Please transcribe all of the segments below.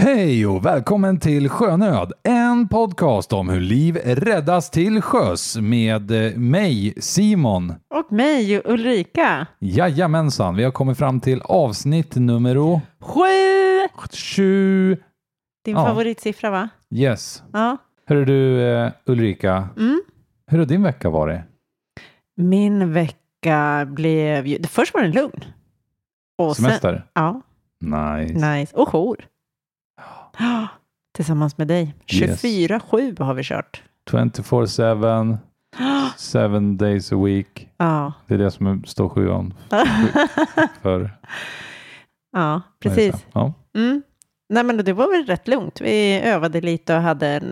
Hej och välkommen till Sjönöd, en podcast om hur liv räddas till sjöss med eh, mig, Simon. Och mig, Ulrika. Jajamensan, vi har kommit fram till avsnitt nummer Sju! 7. Din Ja. favoritsiffra, va? Yes. Ja. Hörru du eh, Ulrika, Mm. hur har din vecka varit? Min vecka blev ju... Först var den lugn. Och sen, Semester? ja, Nice. nice. Och jour. Tillsammans med dig. Yes. 24-7 har vi kört. 24-7, 7 days a week. Ja, Det är det som står sjuan för. ja precis. Ja. Mm. Nej, men det var väl rätt lugnt. Vi övade lite och hade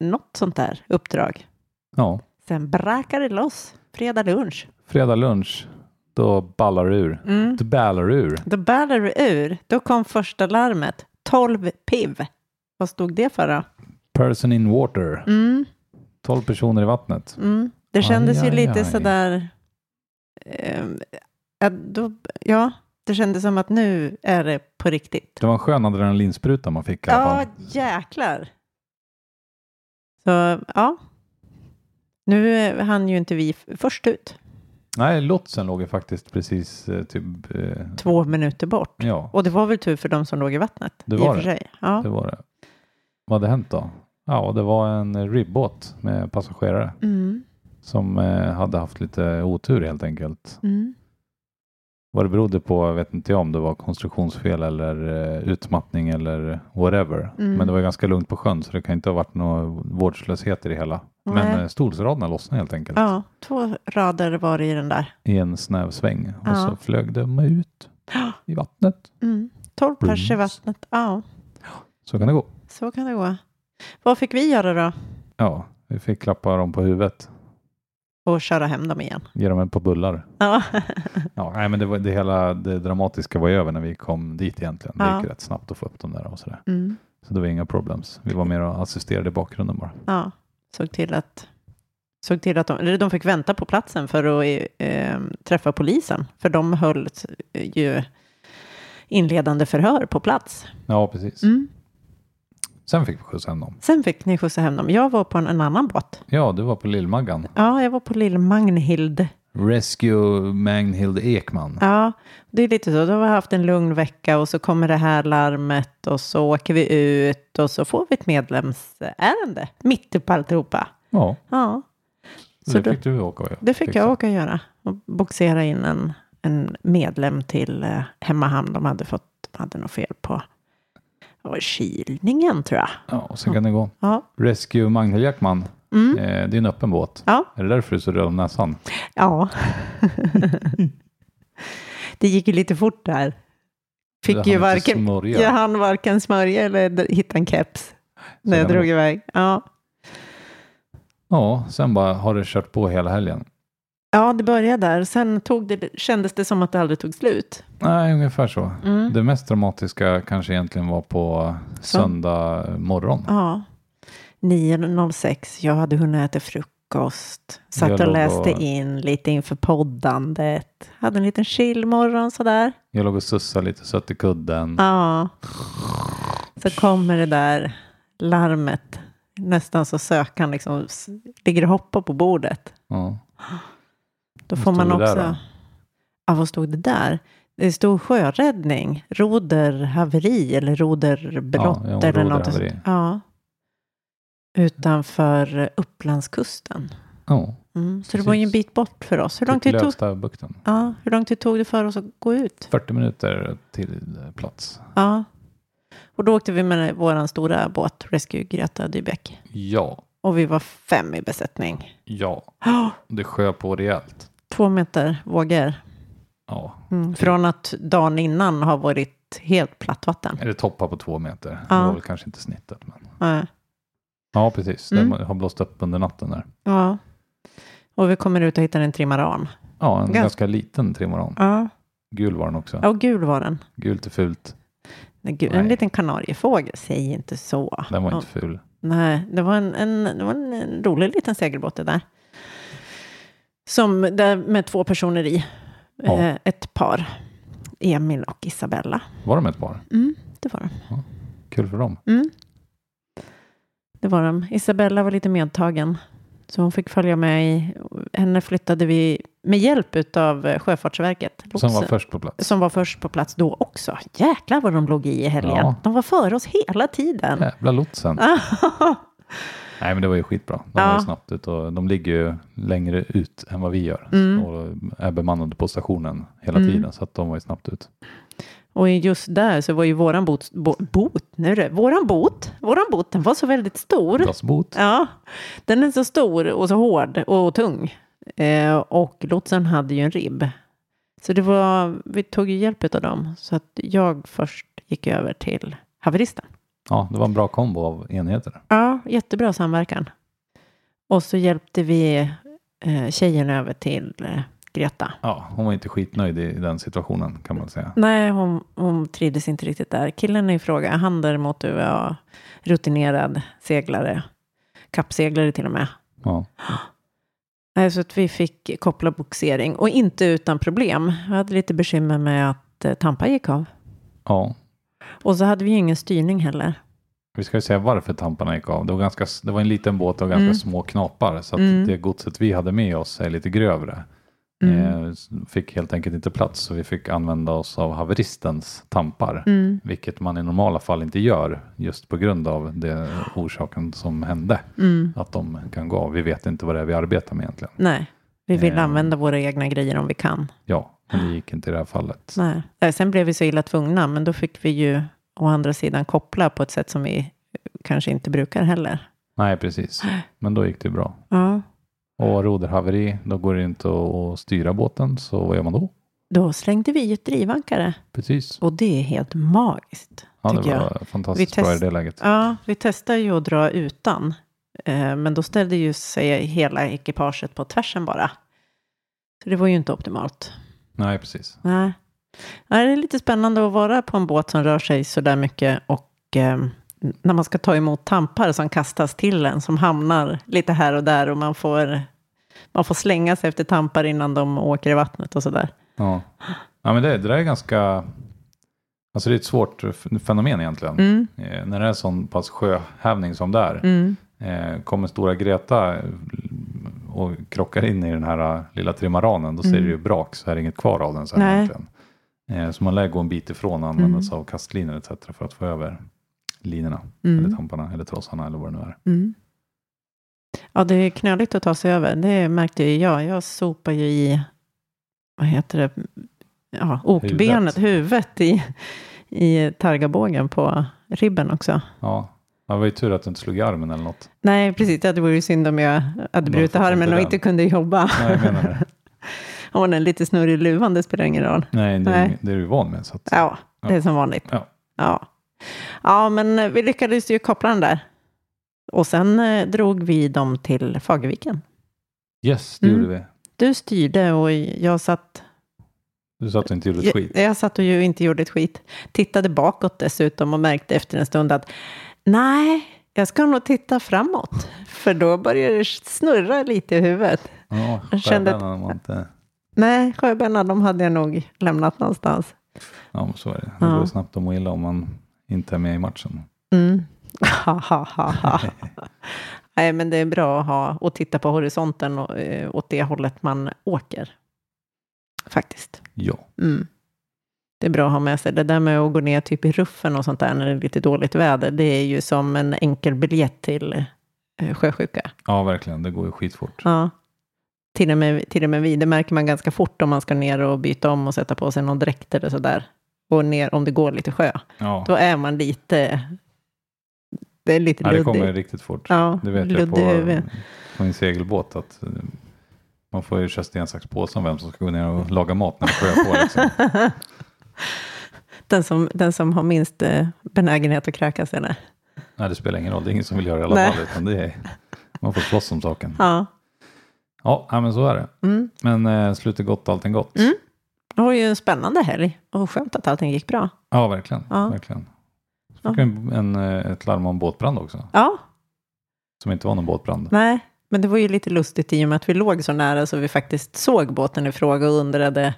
något sånt där uppdrag. ja. Sen brakade det loss. Fredag lunch. Fredag lunch, då ballar det ur. Mm. Det ballar ur. Då ballade det ur. Då kom första larmet. 12 piv. Vad stod det för då? Person in water. Mm, 12 personer i vattnet. mm. Det kändes Aj, ju aj, lite aj. sådär... ja, då, ja, det kändes som att nu är det på riktigt. Det var en skön adrenalinspruta man fick i alla Ja, fall. jäklar. Så, ja. Nu eh, hann ju inte vi först ut. Nej, lotsen låg ju faktiskt precis eh, typ... Eh, Två minuter bort. ja, Och det var väl tur för de som låg i vattnet. Det i var och för det. sig. Ja. det var det. Vad hade hänt då? Ja, det var en ribbåt med passagerare Mm, som eh, hade haft lite otur helt enkelt. mm. Vad det berodde på vet inte jag om det var konstruktionsfel eller eh, utmattning eller whatever. Mm. Men det var ganska lugnt på sjön så det kan inte ha varit någon vårdslöshet i det hela. Men Nej. eh, stolsraderna lossnade helt enkelt Ja, två rader var det i den där. i en snäv sväng och Ja. så flög de ut i vattnet. Mm. 12 pers i vattnet. Ja, Så kan det gå. så kan det gå. Vad fick vi göra då? Ja, vi fick klappa dem på huvudet, Och köra hem dem igen. ge dem ett par bullar. Ja, Ja, nej, men det, var, det hela det dramatiska var över när vi kom dit egentligen. Det Ja. gick ju rätt snabbt att få upp dem där och sådär. mm. Så det var inga problems. Vi var mer och assisterade i bakgrunden bara. ja. Såg till att Såg till att de, eller de fick vänta på platsen för att eh, träffa polisen. För de höll eh, ju inledande förhör på plats. Ja, precis. Mm. Sen fick vi skjutsa hem dem. Sen fick ni skjutsa hem dem. Jag var på en, en annan båt. Ja, du var på Lillmaggan. Ja, jag var på Lill Magnhild. Rescue Magnhild Ekman. Ja, det är lite så. Då har vi haft en lugn vecka och så kommer det här larmet och så åker vi ut och så får vi ett medlemsärende mitt i alltihopa. Ja, Ja, så det då- fick du åka och det fick jag åka och göra. Och boxera in en, en medlem till eh, hemmahamn. De hade fått, de hade något fel på kylningen tror jag. Ja, och så kan det gå. Ja, Rescue Magnhild Ekman. Mm. Eh, det är en öppen båt. ja. Är det därför du är så röd om näsan? ja. det gick ju lite fort där. Fick ju varken, smörja. jag hann varken smörja eller hitta en keps när jag drog iväg. Ja. Ja, sen bara har det kört på hela helgen. ja, det började där. Sen tog det, kändes det som att det aldrig tog slut. Nej, ungefär så. Mm. Det mest dramatiska kanske egentligen var på söndag morgon. Ja. 9.06, jag hade hunnit äta frukost. Satt Jag och läste och- in lite inför poddandet. Hade en liten chillmorgon sådär. Jag låg och sussade lite sött i kudden. Ja. Så kommer det där larmet. Nästan så sökaren liksom ligger och hoppar på bordet. Ja. Då får man också... där ja, vad stod det där? Det stod sjöräddning, roderhaveri eller roderbrott Ja, eller något. Ja. Utanför Upplandskusten. Ja, Mm. Så det var ju en bit bort för oss. Hur lång, typ tid tog, ja, hur lång tid tog det för oss att gå ut? 40 minuter till plats. Ja. Och då åkte vi med vår stora båt, Rescue Greta Dybeck. Ja, Och vi var fem i besättning. ja. Ja, Det sjö på rejält. Två meter vågor. Ja. Mm. Från att dagen innan har varit helt platt vatten. Det toppar på två meter? Ja. Det var väl kanske inte snittet. Men... Ja. Ja, precis. Mm. Det har blåst upp under natten där. ja. Och vi kommer ut och hittar en trimaran. Ja, en Gans- ganska liten trimaran. Ja. Gul var den också. ja, och gul var den. Gult är fult. Nej, en Nej. liten kanariefågel, säg inte så. Den var inte ful. Nej, det var en, en, det var en, en rolig liten segelbåt det där. Som där med två personer i. Ja. Eh, ett par. Emil och Isabella. Var de ett par? Mm, det var de. Ja. kul för dem. Mm. Det var de. Isabella var lite medtagen. Så hon fick följa med i, henne flyttade vi med hjälp av Sjöfartsverket. Som var först på plats. som var först på plats då också. Jäklar vad de låg i i helgen. Ja. De var före oss hela tiden. Jävla lotsen. Nej men det var ju skitbra. De Ja. var ju snabbt ut och de ligger ju längre ut än vad vi gör. Mm. Och är bemannade på stationen hela Mm. tiden. Så att de var ju snabbt ut. Och just där så var ju våran bot, bo, bot, nu är det, våran bot, våran bot, den var så väldigt stor. Glassbot. Ja, den är så stor och så hård och tung. Eh, och lotsen hade ju en ribb. Så det var, vi tog ju hjälp av dem. Så att jag först gick över till haveristen. Ja, det var en bra kombo av enheter. Ja, jättebra samverkan. Och så hjälpte vi eh, tjejen över till eh, Greta. Ja, hon var inte skitnöjd i den situationen kan man säga. Nej, hon, hon trivdes inte riktigt där. Killen i fråga, han däremot var rutinerad seglare. Kappseglare till och med. Ja, Nej, Så att vi fick koppla boxering och inte utan problem. Vi hade lite bekymmer med att eh, Tampa gick av. ja. Och så hade vi ju ingen styrning heller. Vi ska ju säga varför tamparna gick av. Det var, ganska, det var en liten båt och ganska Mm. små knapar. Så att Mm. det godset vi hade med oss är lite grövre. Mm. Eh, fick helt enkelt inte plats så vi fick använda oss av haveristens tampar. Mm. Vilket man i normala fall inte gör just på grund av det orsaken som hände. Mm. Att de kan gå av. Vi vet inte vad det är vi arbetar med egentligen. Nej, vi vill Eh. använda våra egna grejer om vi kan. Ja, men det gick inte i det här fallet. Nej. Nej, Sen blev vi så illa tvungna, men då fick vi ju å andra sidan koppla på ett sätt som vi kanske inte brukar heller. Nej, precis. Men då gick det bra. Ja. Och roderhaveri, då går det inte att styra båten. Så vad gör man då? Då slängde vi ett drivankare Precis. och det är helt magiskt. Ja, det tycker jag. var fantastiskt Vi bra i det läget. Ja, vi testade ju att dra utan. Eh, men då ställde ju sig hela ekipaget på tvärsen bara. Så det var ju inte optimalt. Nej, precis. Nej. Nej, det är lite spännande att vara på en båt som rör sig så där mycket och eh, när man ska ta emot tampar som kastas till en som hamnar lite här och där och man får, man får slänga sig efter tampar innan de åker i vattnet och sådär. Ja, ja men det, det där är ganska... Alltså det är ett svårt fenomen egentligen. Mm, Eh, när det är sån pass sjöhävning som det är. mm, Eh, kommer stora Greta eh, och krockar in i den här eh, lilla trimaranen. Då ser Mm. det ju brak så är det inget kvar av den sen egentligen. Eh, så man lär gå en bit ifrån och använda Mm. sig av kastlinor etc. för att få över linorna. mm, Eller tamparna eller trossarna eller vad det nu är. mm. Ja, det är knöligt att ta sig över. Det märkte ju jag. Jag sopar ju i, vad heter det, ja, okbenet, huvudet i, i targabågen på ribben också. Ja, det var ju tur att du inte slog i armen eller något. Nej, precis. Det vore ju synd om jag hade brutit armen och den. inte kunde jobba. Nej, jag menar det. Om den är lite snurrig i luvan, det spelar ingen roll. Nej, det, Nej. det är du van med. Så att, Ja, det är som vanligt. Ja. Ja. Ja, men vi lyckades ju koppla den där. Och sen eh, drog vi dem till Fagerviken. Yes, det Mm. gjorde vi. Du styrde och jag satt, Du sa att du inte gjorde ett skit. jag, jag satt och ju inte gjorde ett skit. Tittade bakåt dessutom och märkte efter en stund att nej, jag ska nog titta framåt. För då börjar det snurra lite i huvudet. Ja, Jag kände att- var inte... Nej, sjöbönorna de hade jag nog lämnat någonstans. Ja, men så är det. Det Ja. går snabbt att må illa om man inte är med i matchen. Mm. Nej, men det är bra att ha och titta på horisonten och, eh, åt det hållet man åker. Faktiskt. Ja, Mm. Det är bra att ha med sig. Det där med att gå ner typ i ruffen och sånt där när det är lite dåligt väder, det är ju som en enkel biljett till eh, sjösjuka. ja verkligen. Det går ju skitfort. Ja. Till och, med, till och med vi, det märker man ganska fort om man ska ner och byta om och sätta på sig någon dräkt eller sådär. Och ner om det går lite sjö. Ja, Då är man lite, det är lite ja det luddigt. kommer riktigt fort. Ja, Det vet jag luddig på, på en segelbåt att eh, man får ju köra sten, sax, påse om vem som ska gå ner och laga mat när det sjöar på. Liksom. Den som, den som har minst eh, benägenhet att kräkas eller? Nej, det spelar ingen roll. Det är ingen som vill göra det i alla Nej. fall. Utan det är, man får slåss om saken. Ja. Ja, ja, men så är det. Mm. Men eh, slutet gott, allting gott. Mm. Det var ju en spännande helg och skönt att allting gick bra. Ja, verkligen. Ja. verkligen. Så fick vi en, en, eh, ett larm om båtbrand också. Ja, Som inte var någon båtbrand. nej, men det var ju lite lustigt i och med att vi låg så nära så vi faktiskt såg båten i fråga och undrade,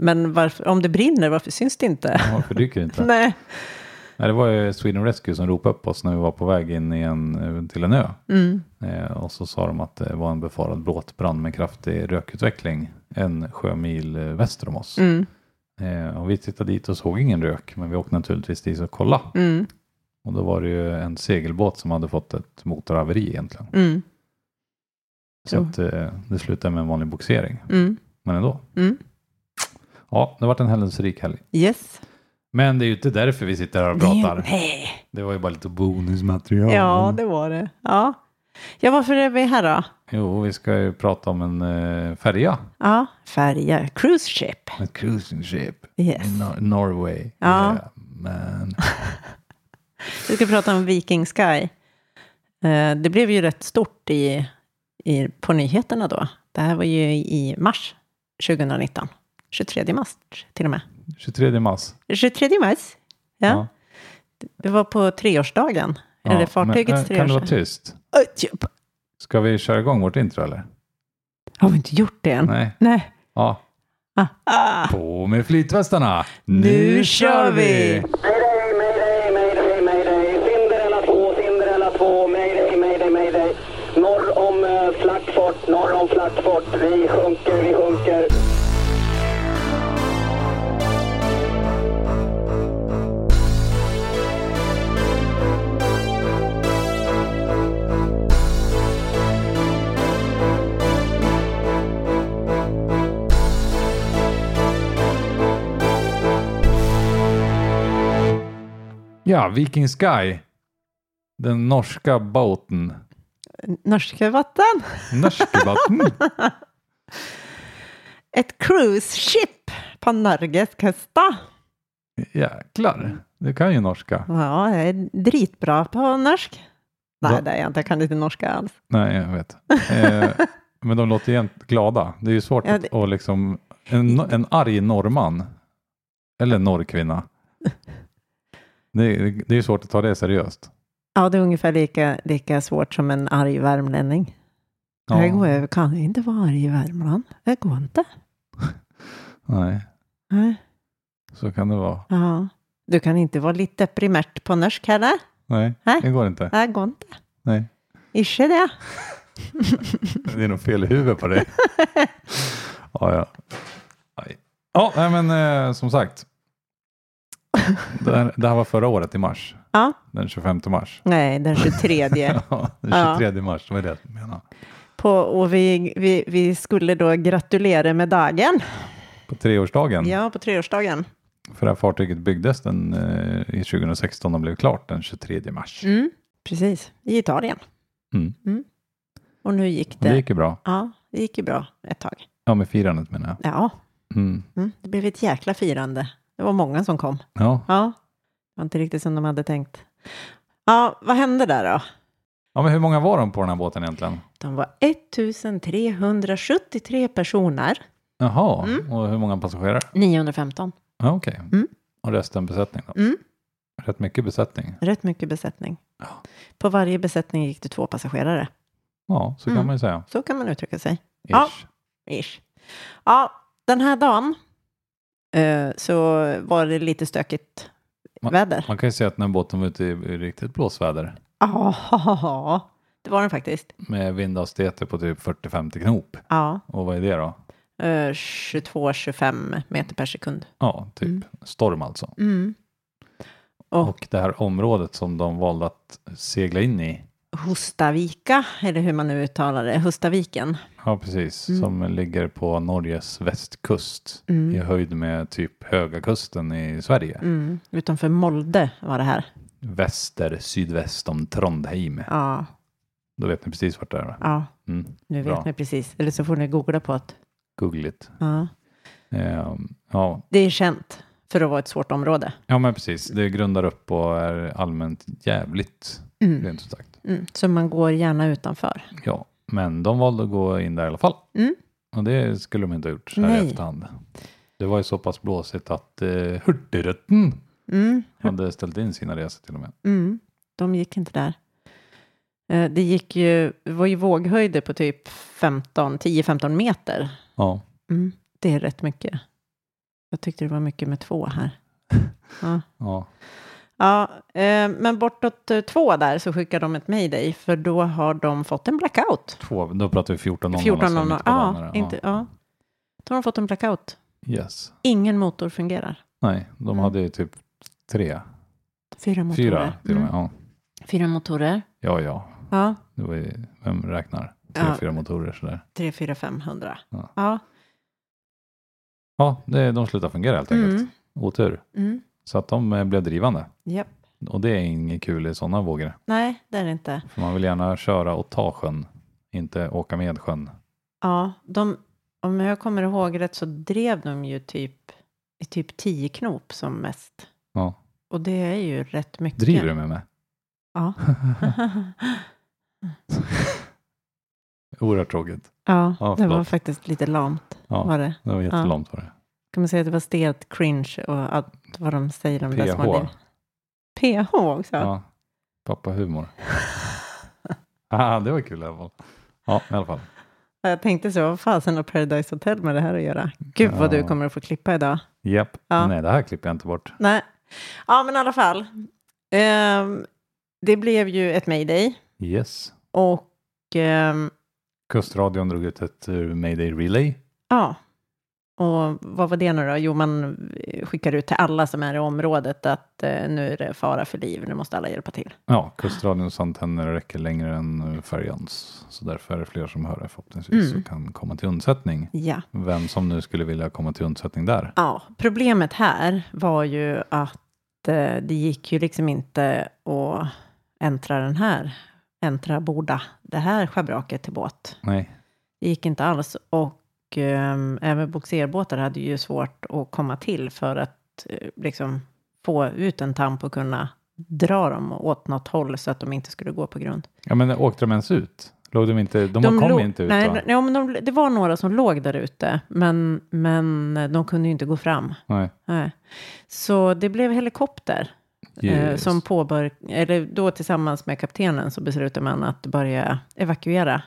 men varför, om det brinner, varför syns det inte? Ja, Varför dyker det inte? Nej. Nej, det var ju Sweden Rescue som ropade upp oss när vi var på väg in i en, till en ö. Mm. Eh, och så sa de att det var en befarad båtbrand med kraftig rökutveckling en sjömil eh, väster om oss. Mm. Eh, och vi tittade dit och såg ingen rök, men vi åkte naturligtvis dit och kollade. Mm. Och då var det ju en segelbåt som hade fått ett motorhaveri egentligen. Mm. Så att, eh, det slutade med en vanlig boxering. Mm. Men ändå. Mm. Ja, det varit en händelserik helg. Yes. Men det är ju inte därför vi sitter här och pratar. Nej. Det var ju bara lite bonusmaterial. Ja, det var det. Ja. ja, varför är vi här då? Jo, vi ska ju prata om en eh, färja. Ja, färja, cruise ship. Ett cruising ship. Yes. I Nor- Norway. Ja. Yeah, man. Vi ska prata om Viking Sky. Eh, Det blev ju rätt stort i, i, på nyheterna då. Det här var ju i mars 2019. 23 mars till och med. 23 mars. 23 mars? Ja. Det var på treårsdagen. Ja, Eller fartygets men, eh, Kan du vara treårsdag. tyst? Typ. Ska vi köra igång vårt intro eller? Har vi inte gjort det än? Nej. Nej. Ja. Ah. Ah. På med flytvästarna! Nu kör vi! Mayday, mayday, mayday, mayday. Cinderella 2, Cinderella 2. Mayday, mayday, mayday. Norr om uh, Flackfort, norr om Flackfort. Vi sjunker, vi sjunker. Ja, Viking Sky. Den norska båten. Norska vatten. Norska båten. Ett cruise ship på Norges kusta. Jäklar. Du kan ju norska. Ja, jag är dritbra på norsk. Nej, Va? det är jag inte. Jag kan inte norska alls. Nej, jag vet. Eh, men de låter jämt glada. Det är ju svårt Ja, att det- och liksom en, en arg norrman eller norrkvinna. Det, är- det är ju svårt att ta det seriöst. Ja, det är ungefär lika, lika svårt som en arg värmlänning. Ja. Jag går, jag kan inte vara arg i Värmland. Det går inte. Nej, Nej. så kan det vara. Ja. Du kan inte vara lite primärt på norsk heller. Nej, Nej. det går inte. Det går inte. Nej, Ikke det. det är nog fel i huvudet på det. ja, ja. Ja, men eh, som sagt. Det det här var förra året i mars. Ja. Den 25 mars. Nej, den 23. Ja, den 23 mars, det var det jag menade. på, och vi, vi, vi skulle då gratulera med dagen. På treårsdagen. Ja, på treårsdagen. För det här fartyget byggdes den eh, i 2016 och blev klart den 23 mars. Mm, precis, i Italien. Mm. Och nu gick Och det. det gick ju bra. Ja, det gick ju bra ett tag. Ja, med firandet menar jag. Ja, Mm. mm, det blev ett jäkla firande. Det var många som kom. Ja. Ja, det var inte riktigt som de hade tänkt. Ja, vad hände där då? ja, men hur många var de på den här båten egentligen? De var 1373 personer. Jaha, Mm. och hur många passagerare? 915. Ja, okej. Mm. Och resten besättning då? Mm. Rätt mycket besättning. Rätt mycket besättning. Ja. På varje besättning gick det två passagerare. Ja, så Mm. kan man ju säga. Så kan man uttrycka sig. Ish. Ja. Ish. Ja, den här dagen eh, så var det lite stökigt Ma- väder. Man kan ju säga att den här båten var ute i i riktigt blåsväder. Ja, det var den faktiskt. Med vindhastigheter på typ 40-50 knop. Ja, Och vad är det då? eh, 22-25 meter per sekund. Ja, typ Mm. storm alltså. Mm. Och, Och det här området som de valde att segla in i. Hostavika, eller hur man nu uttalar det, Hustaviken. Ja, precis. Mm. Som ligger på Norges västkust. Mm. I höjd med typ Höga kusten i Sverige. Mm. Utanför Molde var det här. Väster, sydväst om Trondheim. Ja, Då vet ni precis vart det är. va? ja Mm. nu Bra. vet ni precis. Eller så får ni googla på det. Googligt. Ja. Ehm, ja. Det är känt för att vara ett svårt område. ja, men precis. Det grundar upp och är allmänt jävligt. Mm. Rent ut sagt. Mm. Så man går gärna utanför. Ja, men de valde att gå in där i alla fall. Mm. Och det skulle de inte ha gjort så här i Nej. efterhand. Det var ju så pass blåsigt att eh, Hurtigruten Mm. hade ställt in sina resor till och med. Mm. De gick inte där. Eh, Det gick ju, det var ju våghöjder på typ 15, 10-15 meter. Ja, Mm. Det är rätt mycket. Jag tyckte det var mycket med två här. Ja. ja. Ja, eh, men bortåt eh, två där så skickar de ett mayday för då har de fått en blackout. Två, då pratar vi 14.00. 14 alltså, ja, inte, ja. Då har de fått en blackout. Yes. Ingen motor fungerar. Nej, de Mm. hade ju typ tre, Fyra motorer. fyra till och med. Mm. Ja, Fyra motorer. ja. ja. Ja, Det var ju, vem räknar? Tre, Ja. fyra motorer sådär. tre, fyra, femhundra. Ja. Ja. Ja, det, de slutade fungera helt enkelt. Mm. Otur. Mm. Så att de eh, blev drivande. Japp. Och det är inget kul i sådana vågor. Nej, det är det inte. För man vill gärna köra och ta sjön, inte åka med sjön. Ja, de, om jag kommer ihåg rätt så drev de ju typ i typ tio knop som mest. Ja. Och det är ju rätt mycket. Driver du med mig? Ja. Oerhört tråkigt. ja, Ja, det var faktiskt lite lamt. Ja. Var det. Det var jättelångt var det. Kan man säga att det var stelt, cringe och allt vad de säger om det som PH. PH också? Ja. Pappa humor. ah, det var kul i alla fall. Ja, i alla fall. Jag tänkte så, vad fasen har Paradise Hotel med det här att göra? Gud vad Ja. du kommer att få klippa idag. Japp. Ja. Nej, det här klipper jag inte bort. Nej, ja men i alla fall. Ehm, det blev ju ett mayday Yes. och ehm, Kustradion drog ut ett uh, Mayday Relay. ja. Och vad var det nu då? Jo, man skickar ut till alla som är i området att eh, nu är det fara för liv, nu måste alla hjälpa till. Ja, kustradions antenner räcker längre än uh, färjans. Så därför är det fler som hör det förhoppningsvis Mm. och kan komma till undsättning. Ja. Vem som nu skulle vilja komma till undsättning där. Ja, problemet här var ju att eh, det gick ju liksom inte att äntra den här, äntra borda det här schabraket till båt. Nej, Det gick inte alls och ehm, även bogserbåtar hade ju svårt att komma till för att eh, liksom få ut en tamp och kunna dra dem åt något håll så att de inte skulle gå på grund. ja, men åkte de ens ut? Låg de inte? De, kom låg- inte ut nej, va? nej, men de, det var några som låg där ute, men, men de kunde ju inte gå fram. Nej. Nej. Så det blev helikopter eh, som påbör, eller då tillsammans med kaptenen så beslutade man att börja evakuera.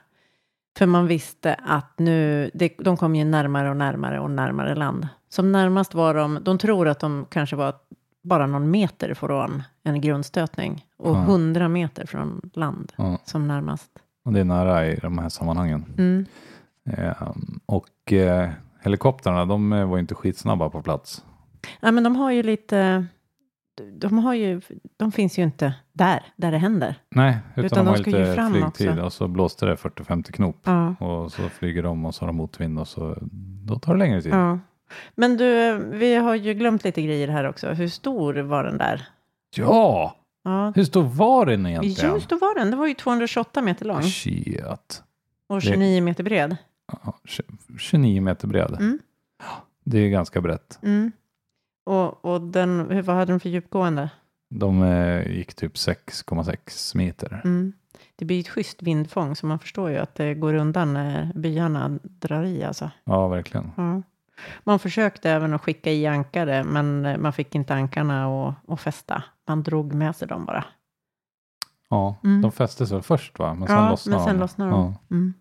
För man visste att nu, det, de kom ju närmare och närmare och närmare land. Som närmast var de, de tror att de kanske var bara någon meter från en grundstötning och Ja. hundra meter från land Ja, som närmast. och det är nära i de här sammanhangen. Mm. Eh, och eh, helikoptrarna, de eh, var inte skitsnabba på plats. Ja, men de har ju lite, de har ju, de finns ju inte där, där det händer. Nej, utan, Utan de de har ska ju lite fram flygtid också. och så blåste det 40-50 knop. Ja. Och så flyger de och så har de motvind och så då tar det längre tid. Ja. Men du, vi har ju glömt lite grejer här också. Hur stor var den där? Ja! Ja, Hur stor var den egentligen? just då var den. Den var ju 228 meter lång Shit. och 29 meter bred. Ja, tj- 29 meter bred. Mm. Det är ganska brett. Mm. Och, och den, hur- vad hade den för djupgående? De eh, gick typ 6,6 meter. Mm. Det blir ett schysst vindfång så man förstår ju att det går undan när byarna drar i alltså. Ja, verkligen. Ja. Man försökte även att skicka i ankare men eh, man fick inte ankarna att, att fästa. Man drog med sig dem bara. Ja, Mm. de fästes väl först va? Men sen ja, lossnade men sen de. lossnade de. Ja. Mm.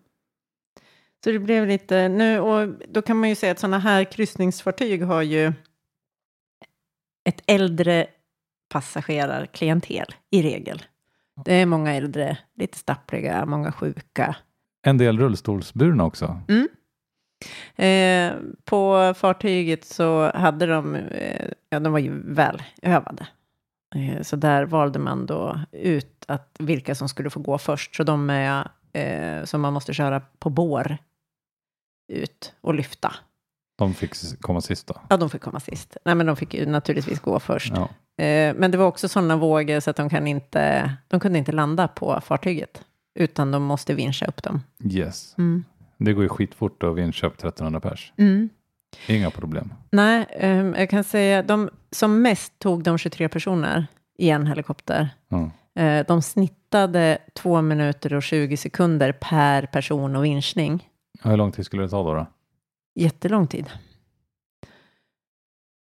Så det blev lite, nu, och då kan man ju säga att sådana här kryssningsfartyg har ju ett äldre passagerarklientel i regel. Det är många äldre, lite stappliga, många sjuka. En del rullstolsburna också. Eh, på fartyget så hade de, eh, ja de var ju väl övade. Eh, så där valde man då ut att vilka som skulle få gå först. Så de eh, som man måste köra på bår ut och lyfta. De fick komma sist då. Ja, de fick komma sist. Nej, men de fick ju naturligtvis gå först. Ja. Eh, men det var också sådana vågor så att de, kan inte, de kunde inte landa på fartyget. Utan de måste vinscha upp dem. Yes. Mm. Det går ju skitfort att vinna upp 1300 pers. Mm. Inga problem. Nej, ehm, jag kan säga de som mest tog de 23 personer i en helikopter. Eh, de snittade 2 minuter och 20 sekunder per person och vinschning. Hur lång tid skulle det ta då? då? Jättelång tid.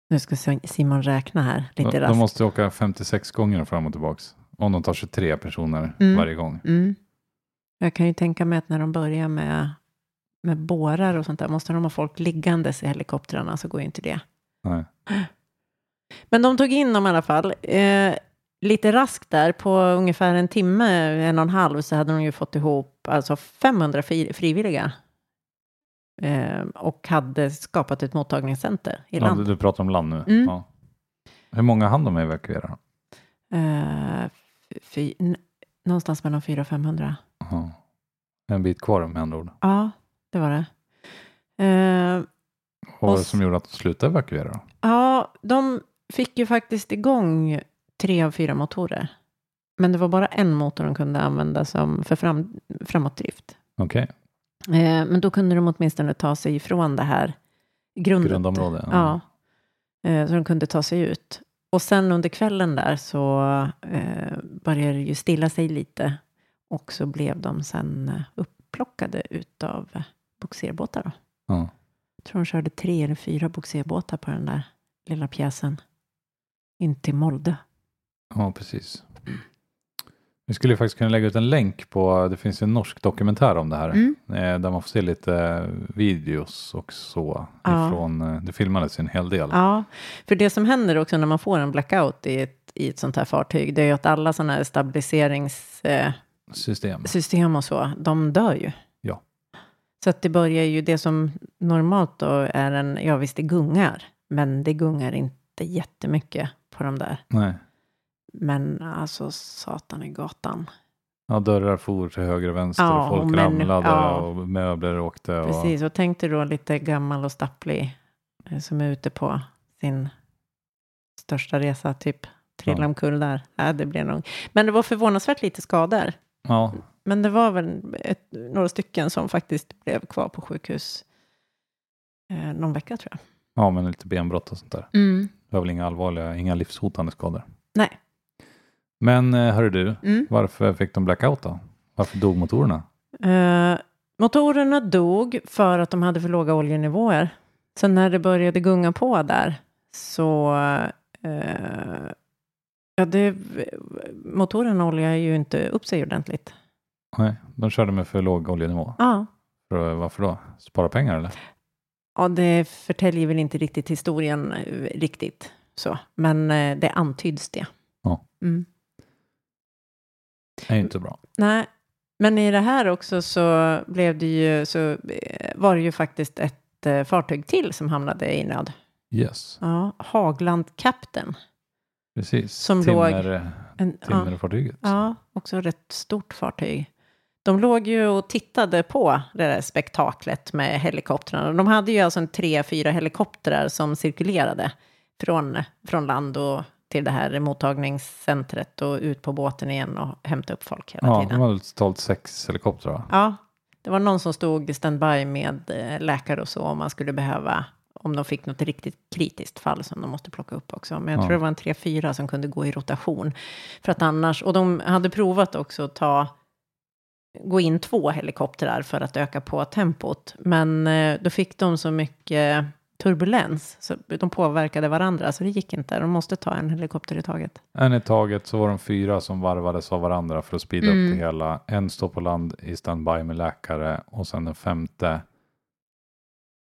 Nu ska Simon räkna här lite De, de raskt. måste åka 56 gånger fram och tillbaks. Om de tar 23 personer Mm. varje gång. Mm. Jag kan ju tänka mig att när de börjar med, med bårar och sånt där, måste de ha folk liggandes i helikoptrarna så går ju inte det. Nej. Men de tog in dem i alla fall. Eh, lite raskt där, på ungefär en timme, en och en halv, så hade de ju fått ihop alltså 500 fri, frivilliga. Eh, och hade skapat ett mottagningscenter i Ja, land. du, du pratar om land nu. Mm. Ja. Hur många hann de evakuera? Eh, fy, någonstans mellan 400 och 500. Ja. En bit kvar med andra ord. Ja, det var det. Eh, Vad var det som gjorde att de slutade evakuera? ja, de fick ju faktiskt igång tre av fyra motorer. Men det var bara en motor de kunde använda som för fram, framåtdrift. Okej, Eh, men då kunde de åtminstone ta sig ifrån det här grundet. grundområde. Ja, eh, så de kunde ta sig ut. Och sen under kvällen där så eh, började det ju stilla sig lite. Och så blev de sen eh, upplockade utav bogserbåtar. Då. Ja. Jag tror de körde tre eller fyra bogserbåtar på den där lilla pjäsen. In till Molde. ja, precis. Vi skulle faktiskt kunna lägga ut en länk på, det finns en norsk dokumentär om det här. Mm. eh, Där man får se lite videos och så. Ja. Ifrån, eh, det filmades en hel del. Ja, för det som händer också när man får en blackout i ett, i ett sånt här fartyg, det är ju att alla sådana här stabiliseringssystem System. och så, de dör ju. Ja. Så att det börjar ju, det som normalt då är en, ja visst det gungar, men det gungar inte jättemycket på de där. Nej. Men alltså satan i gatan. Ja, dörrar for till höger och vänster Ja, och folk och ramlade ja. och möbler åkte. Och, Precis, och tänk dig då lite gammal och stapplig eh, som är ute på sin största resa, typ trilla Ja. omkull där. Ja, det blir nog. Men det var förvånansvärt lite skador. Ja, Men det var väl ett, några stycken som faktiskt blev kvar på sjukhus eh, någon vecka tror jag. ja, men lite benbrott och sånt där. Det var väl inga allvarliga, inga livshotande skador. Nej. Men eh, hörru du, Mm. varför fick de blackout då? Varför dog motorerna? Eh, motorerna dog för att de hade för låga oljenivåer. Sen när det började gunga på där så eh, ja, det, motorerna oljar ju inte upp sig ordentligt. Nej, de körde med för låg oljenivå. Ja. För, varför då? Spara pengar eller? Ja, det förtäljer väl inte riktigt historien eh, riktigt så, men eh, det antyds det. Ja. Mm. Det är inte bra. Nej, men i det här också så blev det ju, så eh, var det ju faktiskt ett eh, fartyg till som hamnade i nöd. Yes, Ja, Hagland Captain. precis. Som låg- Timmer, En, ja, timmerfartyget. ja, också rätt stort fartyg. De låg ju och tittade på det där spektaklet med helikoptrarna. De hade ju alltså en tre, fyra helikoptrar som cirkulerade från, från land och till det här mottagningscentret och ut på båten igen och hämta upp folk hela Ja, tiden. de hade totalt sex helikoptrar? Ja, det var någon som stod standby med eh, läkare och så om man skulle behöva, om de fick något riktigt kritiskt fall som de måste plocka upp också. Men jag Ja. tror det var en tre, fyra som kunde gå i rotation. För att annars, och de hade provat också att ta, gå in två helikoptrar för att öka på tempot. Men eh, då fick de så mycket turbulens, så de påverkade varandra, så det gick inte. De måste ta en helikopter i taget. En i taget så var de fyra som varvades av varandra för att speeda Mm. upp det hela. En står på land i standby med läkare och sen den femte,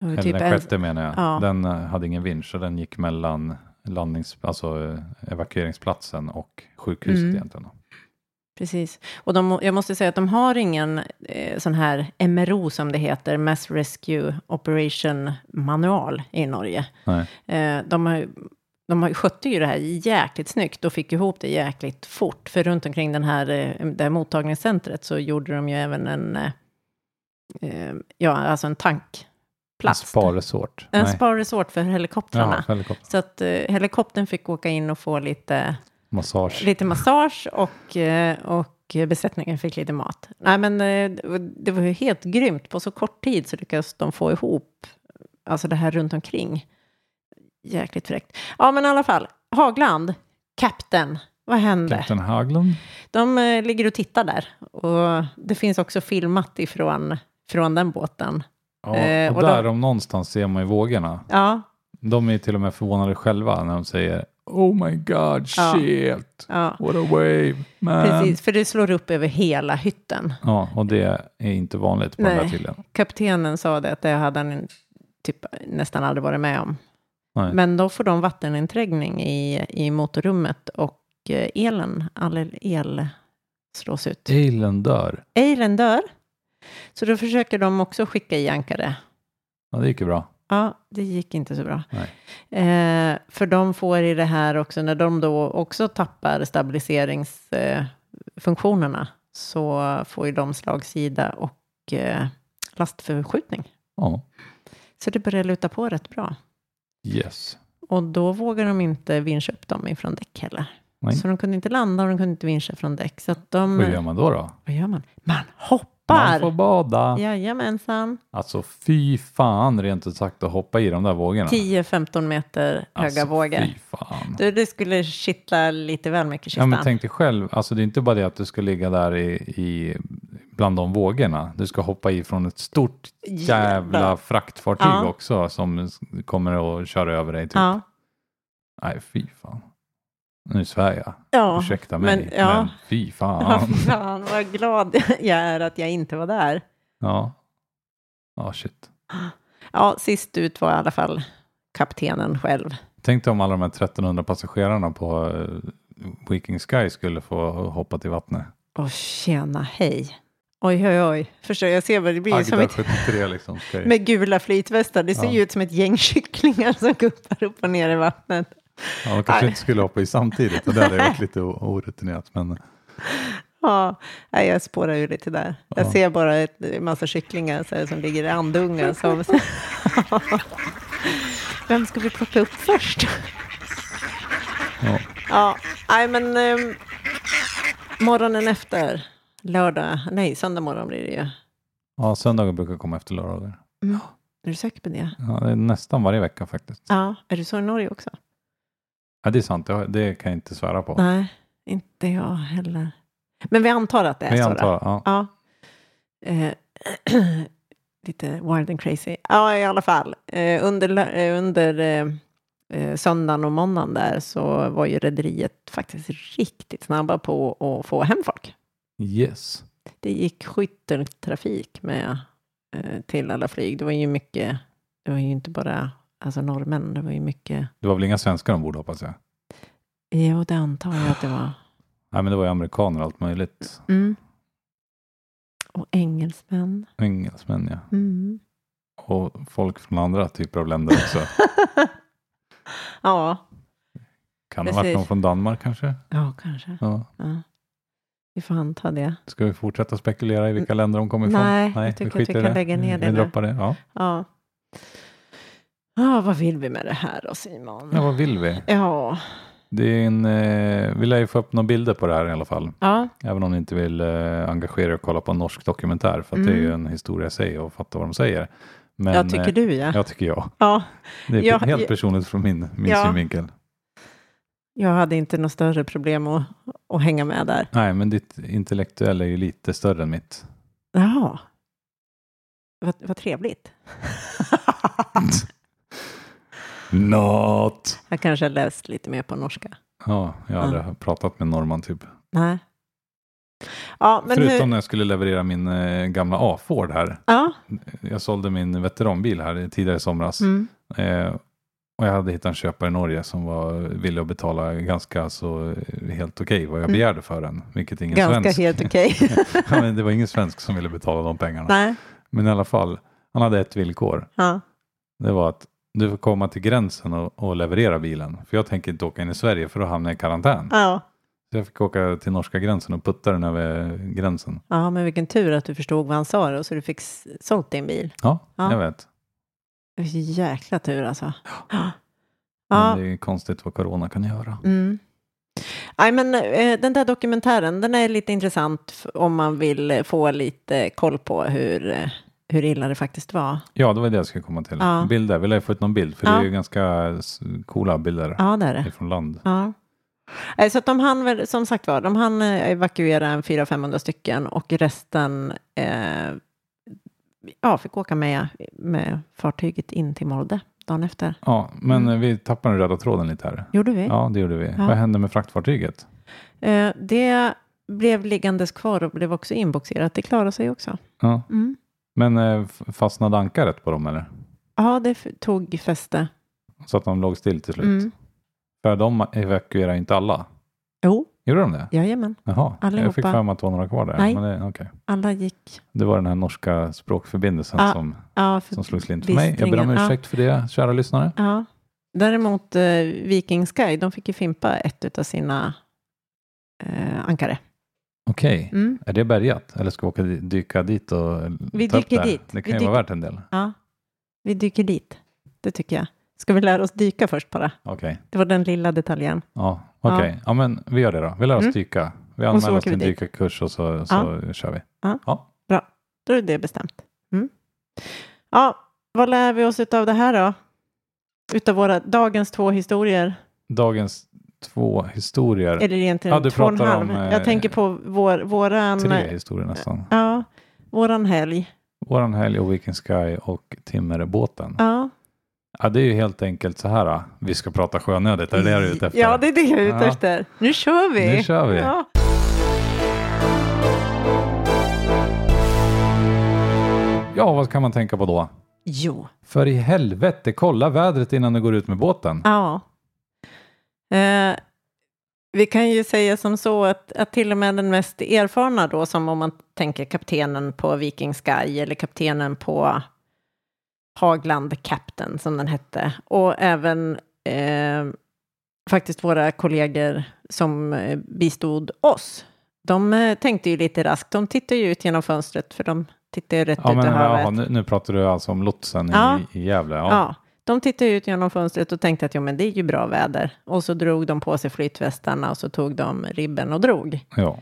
eller typ den en, sjätte menar jag, Ja. den eh, hade ingen vinsch så den gick mellan landnings, alltså eh, evakueringsplatsen och sjukhuset Mm. egentligen. Precis. Och de, jag måste säga att de har ingen eh, sån här MRO som det heter, Mass Rescue Operation Manual i Norge. Eh, de, har, de skötte ju det här jäkligt snyggt och fick ihop det jäkligt fort. För runt omkring den här, eh, det här mottagningscentret så gjorde de ju även en, eh, eh, ja, alltså en En tankplats. sparresort. En sparresort för helikoptrarna. Ja, helikopter. Så att eh, helikoptern fick åka in och få lite Massage. lite massage och, eh, och besättningen fick lite mat. Nej, men eh, det var- ju helt grymt. På så kort tid så lyckades de få ihop alltså det här runt omkring. Jäkligt fräckt. Ja, men i alla fall. Hagland, Captain, vad hände? Captain Haglund. De eh, ligger och tittar där. Och det finns också filmat ifrån från den båten. Ja, och och där de- om någonstans ser man ju vågorna. Ja, De är till och med förvånade själva när de säger Oh my god, shit, ja. what a wave, man. Precis, för det slår upp över hela hytten. Ja, och det är inte vanligt på den Nej. där tydligen. Kaptenen sa det att det hade han typ nästan aldrig varit med om. Nej. Men då får de vatteninträngning i, i motorrummet och eh, elen, all el slås ut. Elen dör. Elen dör. Så då försöker de också skicka i ankare. Ja, det gick ju bra. Ja, det gick inte så bra. Eh, för de får i det här också, när de då också tappar stabiliseringsfunktionerna, så får ju de slagsida och eh, lastförskjutning. Ja, Så det börjar luta på rätt bra. yes. Och då vågar de inte vinscha upp dem ifrån däck heller. Nej. Så de kunde inte landa och de kunde inte vinscha från däck. Så att de... Vad gör man då? då? Vad gör man? Man hoppar! Man får bada. Jajamensan. Alltså fy fan rent ut sagt att hoppa i de där vågorna. 10-15 meter höga alltså, vågor. Fy fan. Du, det skulle kittla lite väl mycket i Ja, kistan. men tänk dig själv, alltså det är inte bara det att du ska ligga där i, i bland de vågorna. Du ska hoppa i från ett stort jävla Jävlar. fraktfartyg Ja. också som kommer att köra över dig. Typ. Ja. Nej, fy fan. Nu svär jag. Ja. Ursäkta mig. men- ja. Men fy Ja, fan. fan vad glad jag är att jag inte var där. Ja. Ja, shit. Ja, sist ut var i alla fall kaptenen själv. Tänk dig om alla de här 1300 passagerarna på uh, Viking Sky skulle få hoppa till vattnet. Och tjena, hej. Oj, oj, oj. Förstår jag ser vad det blir som Agda ett, 73 liksom. Ska ju- med gula flytvästar. Det ser Ja. ju ut som ett gäng kycklingar som guppar upp och ner i vattnet. Ja, de kanske Nej. inte skulle hoppa i samtidigt. Och det hade varit lite orutinerat. Men Ja, jag spårar ju lite där. Jag Ja. ser bara ett massa kycklingar så här, som ligger i andungar. Som... Vem ska vi plocka upp först? ja, Ja, nej men ehm, morgonen efter, lördag, nej söndag morgon blir det ju. ja, söndagar brukar komma efter lördagar. Är du säker på det? Ja, det är nästan varje vecka faktiskt. Ja, är det så i Norge också? Ja, det är sant. Det, det kan jag inte svära på. Nej, inte jag heller. Men vi antar att det är jag så. antar, då. ja. Ja. Eh, lite wild and crazy. Ja, i alla fall. Eh, under eh, under eh, eh, söndagen och måndagen där så var ju rederiet faktiskt riktigt snabba på att få hem folk. Yes. Det gick skytteltrafik med eh, till alla flyg. Det var ju mycket, det var ju inte bara alltså norrmän, det var ju mycket, Det var väl inga svenskar ombord hoppas jag. jo det antar jag att det var. Nej, men det var ju amerikaner och allt möjligt. Mm. Och engelsmän. Engelsmän ja. Mm. Och folk från andra typer av länder också. ja, Kan det ha varit någon från Danmark kanske? ja kanske. Ja. Ja. Vi får anta det. Ska vi fortsätta spekulera i vilka länder de kommer ifrån? Nej, jag tycker att vi skiter i kan lägga ner det Vi nu. droppar det. Ja. Ja. Ja, vad vill vi med det här då Simon? ja, vad vill vi? Ja, Det är en, eh, vi lär ju få upp några bilder på det här i alla fall. ja, Även om ni inte vill eh, engagera er och kolla på en norsk dokumentär. För att det är ju Mm. en historia i sig och fatta vad de säger. Men, jag tycker eh, du ja. Ja, tycker jag. ja. Det är Ja, helt personligt från min, min Ja. synvinkel. Jag hade inte något större problem att, att hänga med där. Nej, men ditt intellektuella är ju lite större än mitt. Jaha. Vad, vad trevligt. Not! jag kanske har läst lite mer på norska. Ja, jag har aldrig pratat med en norrman typ. Nej. Ja, men Förutom hur, när jag skulle leverera min eh, gamla A-Ford här. Ja, Jag sålde min veteranbil här tidigare i somras. mm. Eh, och jag hade hittat en köpare i Norge som var villig att betala ganska så eh, helt okej vad jag Mm. begärde för den. Vilket ingen ganska svensk. helt okej. Ja, men det var ingen svensk som ville betala de pengarna. Nej. Men i alla fall, han hade ett villkor. Ja. Det var att du får komma till gränsen och, och leverera bilen. För jag tänker inte åka in i Sverige för då hamnar jag i karantän. Ja. Så jag fick åka till norska gränsen och putta den över gränsen. ja, men vilken tur att du förstod vad han sa då, så du fick sålt din bil. Ja, Ja. jag vet. Jäkla tur alltså. Men Ja. det är konstigt vad corona kan göra. Mm. Nej, men eh, den där dokumentären, den är lite intressant om man vill eh, få lite koll på hur, eh, hur illa det faktiskt var. Ja, det var det jag skulle komma till. Ja. Bilder, vi lär få ut någon bild. För Ja. det är ju ganska coola bilder Ja, det är det. ifrån land. Ja. Eh, Så att de hann som sagt var, de hann eh, evakuera en 400-500 stycken och resten eh, ja, fick åka med, med fartyget in till Molde dagen efter. Ja, men Mm. vi tappade den röda tråden lite här. Gjorde vi? Ja, det gjorde vi. Ja. Vad hände med fraktfartyget? Eh, det blev liggandes kvar och blev också inboxerat. Det klarade sig också. Ja. Mm. Men eh, fastnade ankaret på dem eller? Ja, det tog fäste. Så att de låg still till slut. Mm. För de evakuerade inte alla. Jo, Gjorde de det? jajamän. Jaha, jag Allihopa. fick för mig att det var några kvar där. Nej. Men det, okej. Alla gick. det var den här norska språkförbindelsen Ja, som, för som slog slint för mig. Jag ber om ursäkt för det, kära lyssnare. Ja. Däremot eh, Viking Sky, de fick ju fimpa ett av sina eh, ankare. Okej, Mm. är det bärgat? Eller ska vi åka dyka dit och Vi ta upp dyker det? dit. Det Vi kan ju dyker- vara värt en del. Ja, vi dyker dit. Det tycker jag. Ska vi lära oss dyka först bara? Okej, Det var den lilla detaljen. ja, okej. Ja. men vi gör det då. Vi lär oss Mm. dyka. Vi anmäler oss till en vi dykarkurs och så, så kör vi. Då är det bestämt. Mm. Ja, vad lär vi oss av det här då? Utav våra dagens två historier. Dagens två historier. Eller egentligen Ja, du två och en halv. om, eh, Jag tänker på vår, våran, Tre historier nästan. ja, våran helg. Våran helg och Weekend Sky och Timmerbåten. Ja. Ja, det är ju helt enkelt så här. då. Vi ska prata sjönödigt. Är det det du är ute efter? Ja, det är det jag är ute Ja. efter. Nu kör vi. Nu kör vi. Ja. Ja, vad kan man tänka på då? Jo. För i helvete, kolla vädret innan du går ut med båten. Ja. Eh, vi kan ju säga som så att, att till och med den mest erfarna då, som om man tänker kaptenen på Viking Sky eller kaptenen på Hagland Captain som den hette, och även eh, faktiskt våra kollegor som eh, bistod oss. De eh, tänkte ju lite raskt, de tittade ju ut genom fönstret för de tittar ju rätt Ja, ut men, i havet. jaha, nu, nu pratar du alltså om lotsen Ja. i, i Gävle. Ja. Ja. De tittade ut genom fönstret och tänkte att jo, men det är ju bra väder. Och så drog de på sig flytvästarna och så tog de ribben och drog. ja.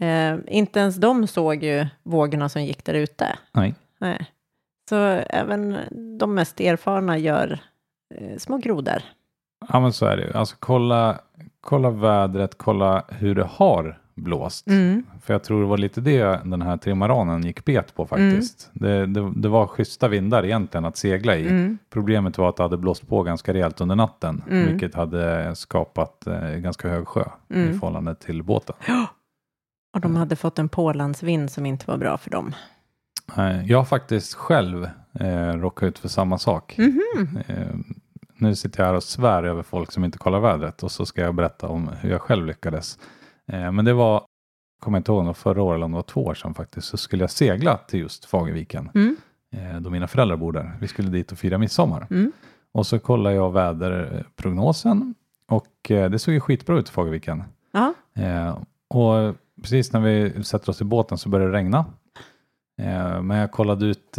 Eh, inte ens de såg ju vågorna som gick där ute. Nej. Nej. Så även de mest erfarna gör eh, små grodor. Ja, men så är det ju. Alltså kolla, kolla vädret, kolla hur det har blåst. Mm. För jag tror det var lite det den här trimaranen gick bet på faktiskt. Det, det, det var schyssta vindar egentligen att segla i. Mm. Problemet var att det hade blåst på ganska rejält under natten, Mm. vilket hade skapat eh, ganska hög sjö i Mm. förhållande till båten. Och de hade fått en pålandsvind som inte var bra för dem. Jag har faktiskt själv eh, råkat ut för samma sak. Mhm. Eh, nu sitter jag här och svär över folk som inte kollar vädret och så ska jag berätta om hur jag själv lyckades. Eh, men det var, kommer jag inte ihåg, förra året eller om det var två år sedan faktiskt, så skulle jag segla till just Fagerviken. Mm. Eh, då mina föräldrar bor där. Vi skulle dit och fira midsommar. Mm. Och så kollade jag väderprognosen och eh, det såg ju skitbra ut i Fagerviken. Och precis när vi sätter oss i båten så börjar det regna. Men jag kollade ut,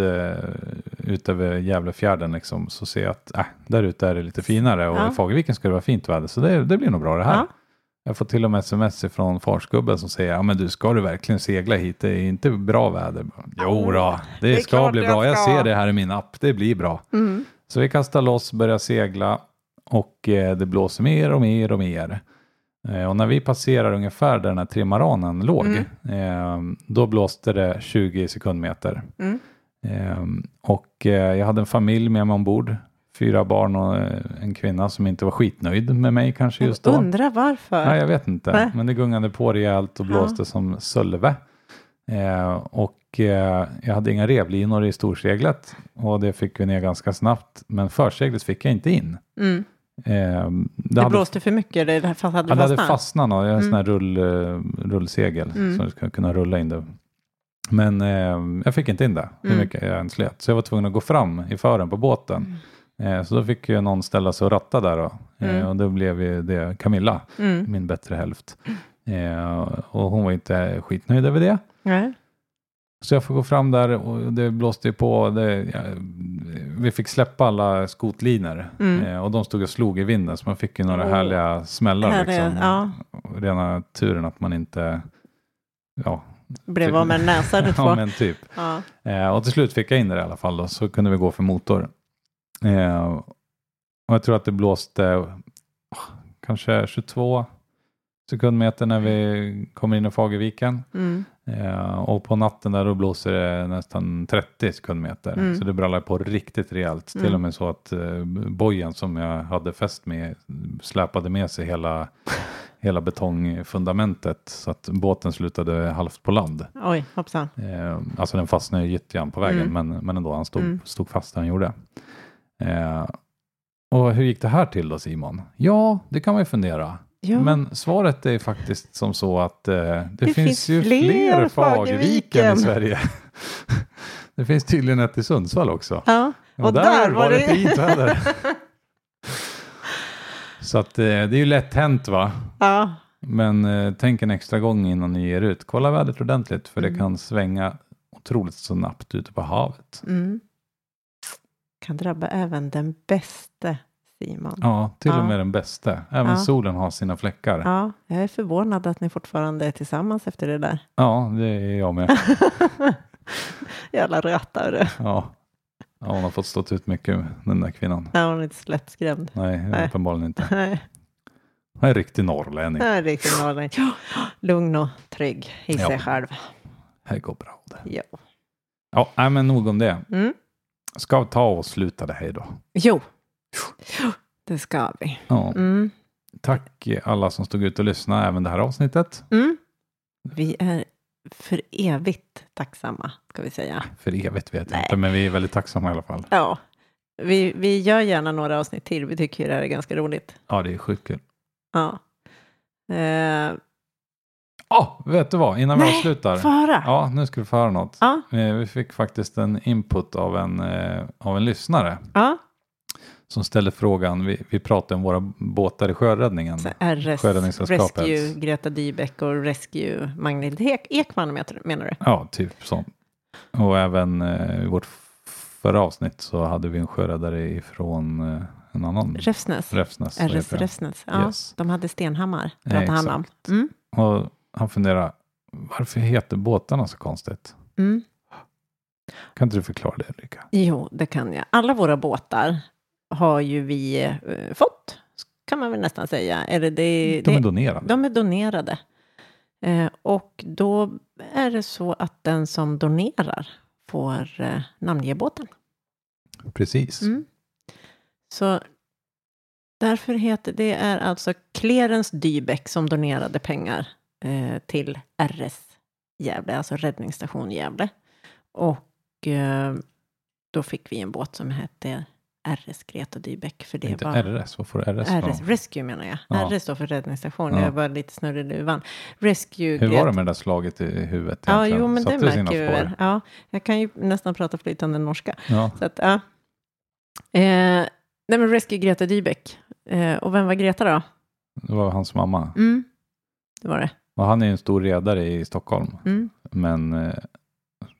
ut över Gävlefjärden liksom, så ser jag att äh, där ute är det lite finare och Ja. i Fagerviken ska det vara fint väder så det, det blir nog bra det här. Ja. Jag får till och med sms från farsgubben som säger ja men du ska du verkligen segla hit, det är inte bra väder. Jo då, det, det ska bli bra, jag ska. ser det här i min app, det blir bra. Mm. Så vi kastar loss, börjar segla och eh, det blåser mer och mer och mer. Eh, och när vi passerar ungefär där den här trimaranen låg, eh, då blåste det 20 sekundmeter. Mm. Eh, och eh, jag hade en familj med mig ombord, fyra barn och eh, en kvinna som inte var skitnöjd med mig kanske just då. Undrar varför. Nej, jag vet inte. Nej. Men det gungade på rejält och blåste som sölve. Eh, och eh, jag hade inga revlinor i storseglet och det fick vi ner ganska snabbt. Men förseglet fick jag inte in. Mm. Eh, Det, hade, blåste för mycket, det hade ja, det hade fastnat. fastnat. något. Jag har en sån här Mm. rull, eh, rullsegel Mm. så jag ska kunna rulla in det. Men eh, jag fick inte in det, hur Mm. mycket jag än slet. Så jag var tvungen att gå fram i fören på båten. Eh, så då fick ju någon ställa sig och ratta där då. Eh, Mm. och då blev ju det Camilla Mm. min bättre hälft. Eh, och hon var inte skitnöjd över det. Nej. Så jag får gå fram där och det blåste ju på. Det, ja, vi fick släppa alla skotliner Mm. och de stod och slog i vinden så man fick ju några Åh. härliga smällar. Härliga, liksom. ja. Rena turen att man inte, ja, Blev av med en näsa eller två. ja men typ. Ja. Och till slut fick jag in det i alla fall då, så kunde vi gå för motor. Eh, och jag tror att det blåste oh, kanske 22 sekundmeter när vi kommer in i Fagerviken. Mm. Eh, och på natten där då blåser det nästan 30 sekundmeter. Mm. Så det brallar på riktigt rejält. Mm. Till och med så att eh, bojen som jag hade fäst med släpade med sig hela, hela betongfundamentet. Så att båten slutade halvt på land. Oj, hoppsan. Eh, alltså den fastnade i gyttjan på vägen Mm. men, men ändå han stod, Mm. stod fast där han gjorde. Eh, Och hur gick det här till då Simon? Ja, det kan man ju fundera. Ja. Men svaret är faktiskt som så att eh, det, Det finns, finns ju fler fler Fagerviken i Sverige. det finns tydligen ett i Sundsvall också. ja. Och, där, var det... fint väder. så att eh, det är ju lätt hänt va? ja. Men eh, tänk en extra gång innan ni ger ut. Kolla vädret ordentligt för Mm. det kan svänga otroligt snabbt ute på havet. Mm. Kan drabba även den bäste Simon. Ja, till Ja. och med den bästa. Även Ja. solen har sina fläckar. Ja. Ja, jag är förvånad att ni fortfarande är tillsammans efter det där. det är jag med. Jävla rötare. Ja. ja, hon har fått stått ut mycket, den där kvinnan. Ja, hon är inte så lättskrämd. Nej, Nej. uppenbarligen inte. Nej, Hon är en riktig norrlänning. det är riktigt norrlänning. Ja, Lugn och trygg i Ja. sig själv. Det går bra det. Ja, nej, men nog om det. Mm. Ska ta och sluta det här då? jo, det ska vi. Ja. Mm. Tack alla som stod ut och lyssnade även det här avsnittet. Mm. Vi är för evigt tacksamma, ska vi säga. För evigt vet jag inte, men vi är väldigt tacksamma i alla fall. Ja, vi, vi gör gärna några avsnitt till. Vi tycker ju det här är ganska roligt. Ja, det är sjukt kul. Ja. Eh, Ja, vet du vad? Innan vi Nej, avslutar. få höra. Ja, nu ska vi få höra något. Ja. Eh, Vi fick faktiskt en input av en, eh, av en lyssnare Ja. som ställde frågan. Vi, vi pratade om våra båtar i sjöräddningen. Så RS. Rescue Greta Dybeck och Rescue Magnhild Ek- Ekman menar du? Ja, typ sånt. Och även eh, i vårt förra avsnitt så hade vi en sjöräddare ifrån en annan Räfsnäs. Räfsnäs. så RS. Räfsnäs. Ja, Yes. de hade Stenhammar. Pratade han om. Mm. Och han funderar, varför heter båtarna så konstigt? Mm. Kan inte du förklara det Ulrika? Jo, det kan jag. Alla våra båtar har ju vi eh, fått, kan man väl nästan säga. Eller det, De är det, donerade. de är donerade. Eh, och då är det så att den som donerar får eh, namnge båten. Precis. Mm. Så därför heter det är alltså Clarence Dybeck som donerade pengar eh, till RS Gävle, alltså räddningsstation Gävle. Och eh, då fick vi en båt som hette RS Greta Dybeck. För det inte var RS, vad får RS RS? Rescue menar jag. Ja. RS står för räddningsstation. Ja. Jag var lite snurrig i luvan. Rescue Hur var det med det där slaget i huvudet? Ja, egentligen? jo, men det Satte sina märker väl. Ja, jag kan ju nästan prata flytande norska. Ja, Så att, ja. Eh, nej, men Rescue Greta Dybeck. Eh, och vem var Greta då? det var hans mamma. Mm, det var det. Och han är ju en stor redare i Stockholm. Mm. Men eh,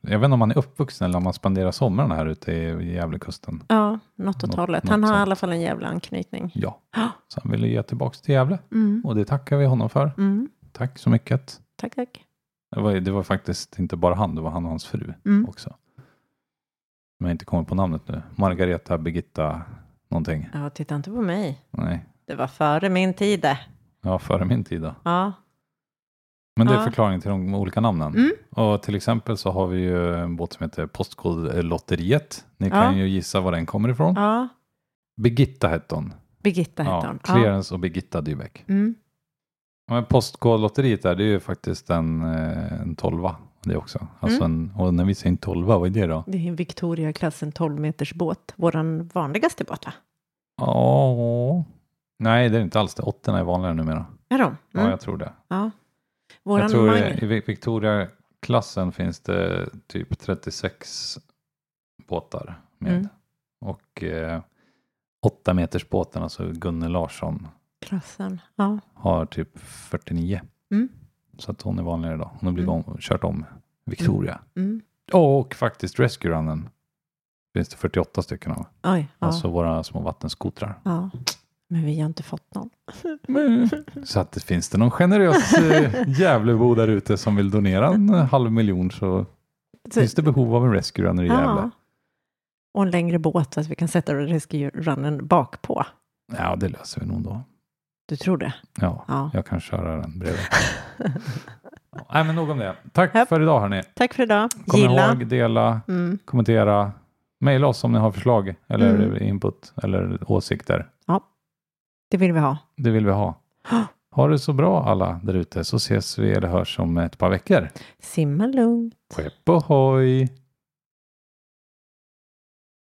jag vet inte om han är uppvuxen eller om han spenderar sommaren här ute i Gävlekusten. Ja, något åt hållet. Han har i sånt. alla fall en jävla anknytning. Ja, så han ville ge tillbaka till Gävle. Mm. Och det tackar vi honom för. Mm. Tack så mycket. Tack, tack. Det var, det var faktiskt inte bara han, det var han och hans fru Mm. också. Men jag inte kommer på namnet nu. Margareta, Birgitta, någonting. Ja, titta inte på mig. Nej, Det var före min tid ja, före min tid då. Ja. Men det är Ja. förklaringen till de olika namnen. Mm. Och till exempel så har vi ju en båt som heter Postkodlotteriet. Ni Ja. kan ju gissa var den kommer ifrån. ja. Birgitta hette hon. Birgitta hette Ja, hon. Clarence och Birgitta Dybeck. Mm. Ja, Men Postkodlotteriet där, det är ju faktiskt en, eh, en tolva. Det också. Alltså en, och när vi säger en tolva, vad är det då? Det är en Victoria-klassen 12 meters båt. Våran vanligaste båt va? Ja, nej det är inte alls det. Åttorna är vanligare numera. Är de? Ja, Mm. jag tror det. Ja. Våran jag tror Mag- i Vi- Victoria-klassen finns det typ 36 båtar med. Mm. Och eh, åtta meters båten, alltså Gunnel Larsson, klassen. Ja. har typ 49. Mm. Så att hon är vanligare idag. Hon har blivit Mm. om, kört om Victoria. Mm. Och faktiskt Rescue Runnen finns det 48 stycken av. Oj. Ja. Alltså våra små vattenskotrar. ja. Men vi har inte fått någon. Så att det finns det någon generös eh, Gävlebo där ute som vill donera en halv miljon så Så- finns det behov av en Rescue Runner i Gävle. Ja. Och en längre båt så att vi kan sätta Rescue Runnen bak på. Ja, det löser vi nog då. Du tror det? Ja, Ja. jag kan köra den bredvid. Ja, Nej, men nog om det. Tack Japp. för idag hörni. Tack för idag. Kom Gilla. ihåg, dela, Mm. kommentera. Maila oss om ni har förslag eller Mm. input eller åsikter. Det vill vi ha. Det vill vi ha. Ha det så bra alla där ute så ses vi eller hörs om ett par veckor. Simma lugnt. Skepp ohoj!